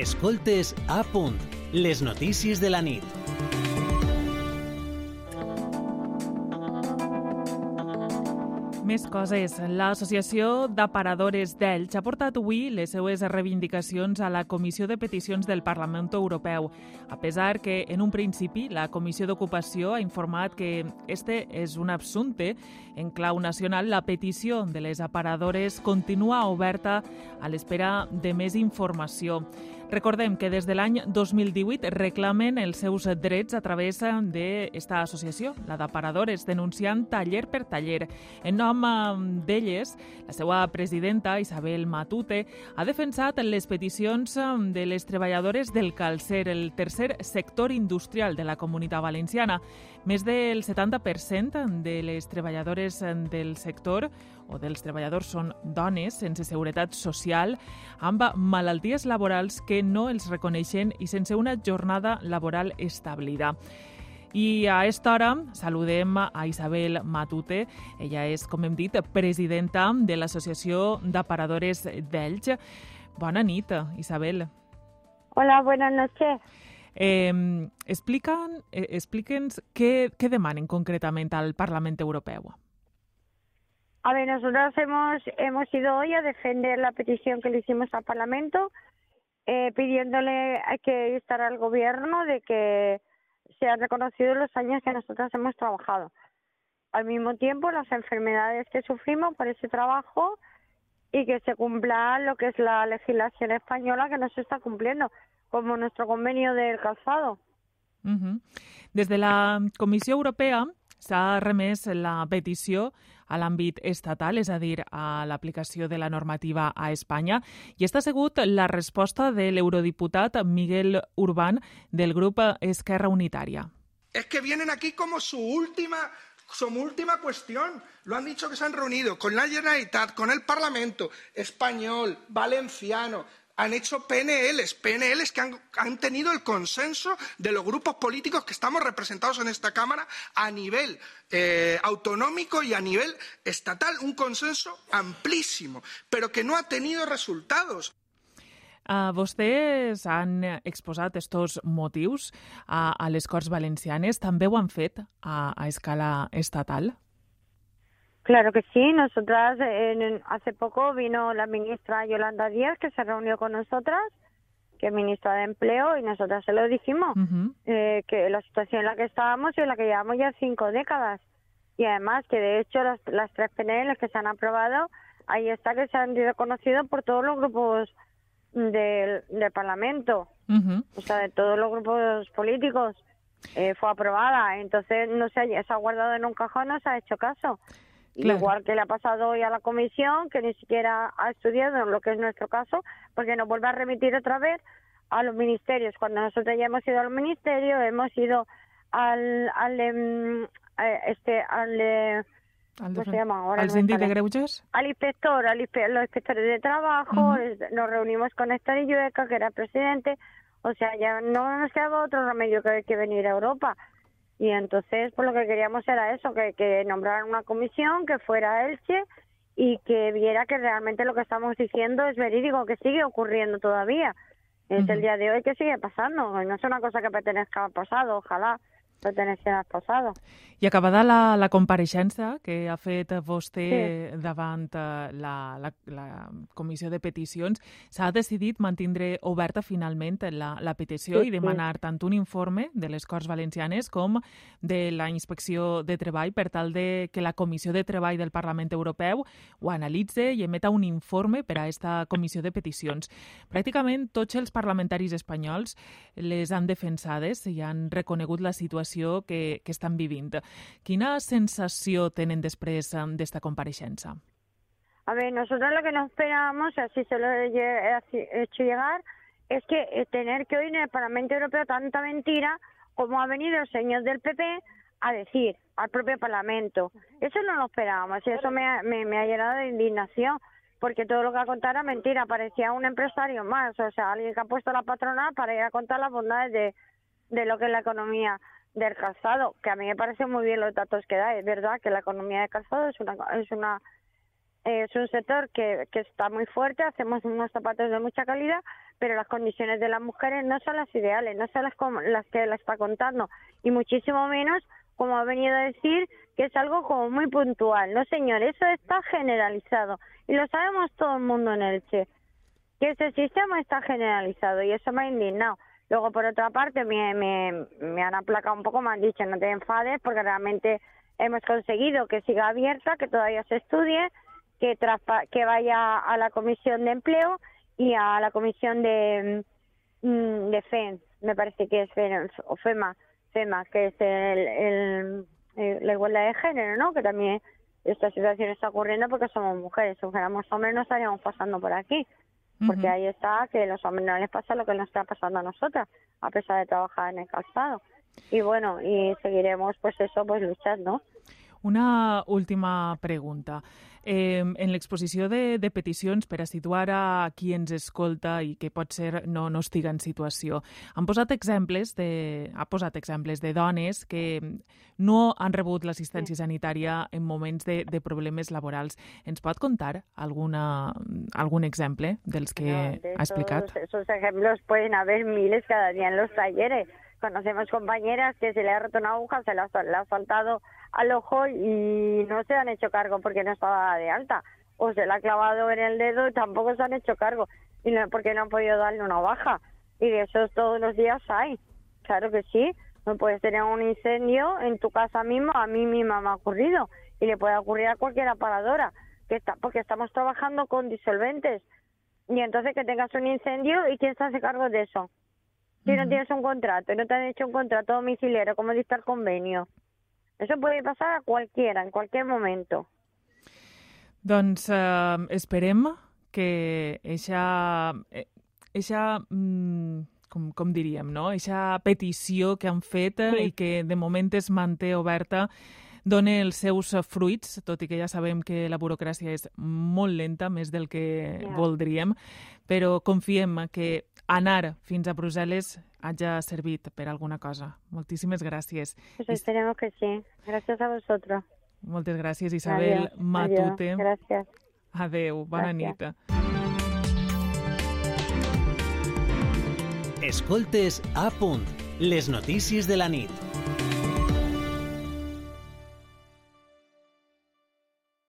Escoltes a punt, les notícies de la nit. Més coses. L'Associació d'Aparadores d'Elx ha portat avui les seues reivindicacions a la Comissió de Peticions del Parlament Europeu, a pesar que en un principi la Comissió d'Ocupació ha informat que este és un assumpte en clau nacional. La petició de les aparadores continua oberta a l'espera de més informació. Recordem que des de l'any 2018 reclamen els seus drets a través d'esta associació, la d'Aparadores, denunciant taller per taller. En nom d'elles, la seva presidenta, Isabel Matute, ha defensat les peticions de les treballadores del calcer, el tercer sector industrial de la comunitat valenciana. Més del 70% de les treballadores del sector o dels treballadors són dones sense seguretat social, amb malalties laborals que no els reconeixen i sense una jornada laboral establida. I a aquesta hora saludem a Isabel Matute. Ella és, com hem dit, presidenta de l'Associació d'Aparadores d'Elx. Bona nit, Isabel. Hola, buenas noches. Eh, explican, eh, qué, qué demanen concretamente al Parlamento Europeo. A ver, nosotros hemos, hemos ido hoy a defender la petición que le hicimos al Parlamento, eh, pidiéndole que instar al Gobierno de que sean reconocidos los años que nosotros hemos trabajado. Al mismo tiempo, las enfermedades que sufrimos por ese trabajo y que se cumpla lo que es la legislación española que no se está cumpliendo, como nuestro convenio del calzado. Uh -huh. Des de la Comissió Europea s'ha remès la petició a l'àmbit estatal, és a dir, a l'aplicació de la normativa a Espanya, i està sigut la resposta de l'eurodiputat Miguel Urbán del grup Esquerra Unitària. Es que vienen aquí como su última su última cuestión. Lo han dicho que se han reunido con la Generalitat, con el Parlamento español, valenciano, han hecho PNLs, PNLs que han, han, tenido el consenso de los grupos políticos que estamos representados en esta Cámara a nivel eh, autonómico y a nivel estatal, un consenso amplísimo, pero que no ha tenido resultados. Uh, vostès han exposat estos motius a, a les Corts Valencianes. També ho han fet a, a escala estatal? Claro que sí. Nosotras, en, hace poco vino la ministra Yolanda Díaz, que se reunió con nosotras, que es ministra de Empleo, y nosotras se lo dijimos, uh -huh. eh, que la situación en la que estábamos y en la que llevamos ya cinco décadas. Y además que de hecho las, las tres PNL que se han aprobado, ahí está que se han reconocido por todos los grupos del, del Parlamento, uh -huh. o sea, de todos los grupos políticos. Eh, fue aprobada, entonces no se ha, se ha guardado en un cajón, no se ha hecho caso. Claro. Igual que le ha pasado hoy a la comisión, que ni siquiera ha estudiado lo que es nuestro caso, porque nos vuelve a remitir otra vez a los ministerios. Cuando nosotros ya hemos ido al ministerio, hemos ido al, al um, este, al, al ¿cómo se llama ahora? ¿Al no de Greuges? Al inspector, al inspe los inspectores de trabajo, uh -huh. nos reunimos con Héctor Illueca, que era presidente, o sea, ya no nos quedaba otro remedio que, que venir a Europa. Y entonces, pues lo que queríamos era eso, que, que nombraran una comisión que fuera Elche y que viera que realmente lo que estamos diciendo es verídico, que sigue ocurriendo todavía. Es uh -huh. el día de hoy que sigue pasando, no es una cosa que pertenezca al pasado, ojalá pertenecien al pasado. I acabada la, la compareixença que ha fet vostè sí. davant la, la, la Comissió de Peticions, s'ha decidit mantindre oberta finalment la, la petició sí, i demanar sí. tant un informe de les Corts Valencianes com de la Inspecció de Treball per tal de que la Comissió de Treball del Parlament Europeu ho analitze i emeta un informe per a aquesta Comissió de Peticions. Pràcticament tots els parlamentaris espanyols les han defensades i han reconegut la situació que, que estan vivint. Quina sensació tenen després d'esta compareixença? A ver, nosotros lo que nos esperábamos, así se lo he hecho llegar, es que tener que oír en el Parlamento Europeo tanta mentira como ha venido el señor del PP a decir al propio Parlamento. Eso no lo esperábamos y eso me ha, me, me ha llenado de indignación porque todo lo que ha contado era mentira, parecía un empresario más, o sea, alguien que ha puesto la patronal para ir a contar las bondades de, de lo que es la economía del calzado, que a mí me parece muy bien los datos que da, es verdad que la economía de calzado es una es una es un sector que, que está muy fuerte, hacemos unos zapatos de mucha calidad, pero las condiciones de las mujeres no son las ideales, no son las, las que la está contando, y muchísimo menos, como ha venido a decir, que es algo como muy puntual. No, señor, eso está generalizado, y lo sabemos todo el mundo en el Che, que ese sistema está generalizado, y eso me ha indignado. Luego, por otra parte, me, me, me han aplacado un poco, me han dicho, no te enfades, porque realmente hemos conseguido que siga abierta, que todavía se estudie, que, vaya a la Comisión de Empleo y a la comisión de, mm, de me parece que es FEM, o FEMA, FEMA, que es el, la igualdad de género, ¿no? Que también esta situación está ocurriendo porque somos mujeres. Si fuéramos hombres no estaríamos pasando por aquí. Porque ahí está que los hombres no les pasa lo que nos está pasando a nosotras, a pesar de trabajar en el calzado. Y bueno, y seguiremos pues eso, pues luchando. Una última pregunta. Eh, en l'exposició de, de peticions, per a situar a qui ens escolta i que pot ser no, no estiga en situació, han posat exemples de, ha posat exemples de dones que no han rebut l'assistència sanitària en moments de, de problemes laborals. Ens pot contar alguna, algun exemple dels que no, de ha explicat? Esos ejemplos pueden haber miles cada día en los talleres. Conocemos compañeras que se le ha roto una aguja, se le ha, le ha faltado al ojo y no se han hecho cargo porque no estaba de alta. O se la ha clavado en el dedo y tampoco se han hecho cargo y no, porque no han podido darle una baja. Y de esos todos los días hay. Claro que sí. No puedes tener un incendio en tu casa mismo, a mí misma me ha ocurrido y le puede ocurrir a cualquier aparadora, que está, porque estamos trabajando con disolventes. Y entonces que tengas un incendio y quién se hace cargo de eso. Si no tienes un contrato, no te han hecho un contrato domiciliario, ¿cómo dice el convenio? Eso puede pasar a cualquiera, en cualquier momento. Doncs eh, esperem que eixa, eixa mm, com, com diríem, no? eixa petició que han fet sí. i que de moment es manté oberta dona els seus fruits, tot i que ja sabem que la burocràcia és molt lenta, més del que yeah. voldríem, però confiem que anar fins a Brussel·les haya servit per alguna cosa. Moltíssimes gràcies. Pues esperemos que sí. Gràcies a vosotros. Moltes gràcies, Isabel adiós, Matute. Adiós. Gràcies. Adeu, bona gràcies. nit. Escoltes a punt, les notícies de la nit.